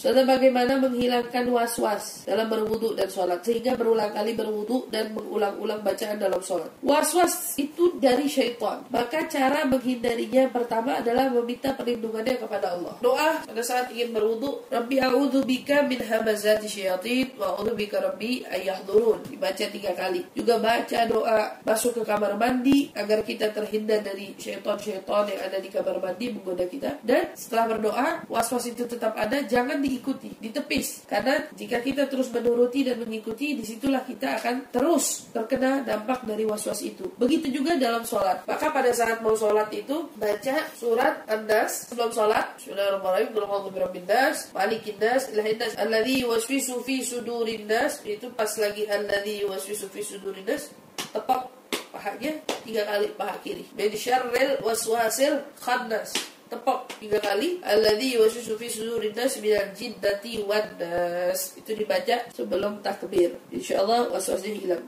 Serta bagaimana menghilangkan was-was dalam berwudu dan sholat sehingga berulang kali berwudu dan mengulang-ulang bacaan dalam sholat. Was-was itu dari syaitan. Maka cara menghindarinya pertama adalah meminta perlindungannya kepada Allah. Doa pada saat ingin berwudu, Rabbi a'udzu bika min hamazati syayatin wa a'udzu bika rabbi ayahdurun. Dibaca tiga kali. Juga baca doa masuk ke kamar mandi agar kita terhindar dari syaitan-syaitan yang ada di kamar mandi menggoda kita. Dan setelah berdoa, was-was itu tetap ada, jangan diikuti, ditepis. Karena jika kita terus menuruti dan mengikuti, di situlah kita akan terus terkena dampak dari was-was itu. Begitu juga dalam sholat. Maka pada saat mau sholat itu, baca surat An-Nas sebelum sholat. Bismillahirrahmanirrahim. Qul a'udzu birabbin nas, malikin nas, ilahin nas, alladzi yuwaswisu fi sudurin. Itu pas lagi alladzi yuwaswisu fi sudurin nas, tepak pahanya tiga kali paha kiri. Min syarril waswasil khannas tepok tiga kali. Alladzi yuwaswisu fi sudurin nas minal jinnati wan itu dibaca sebelum takbir. Insyaallah waswasnya hilang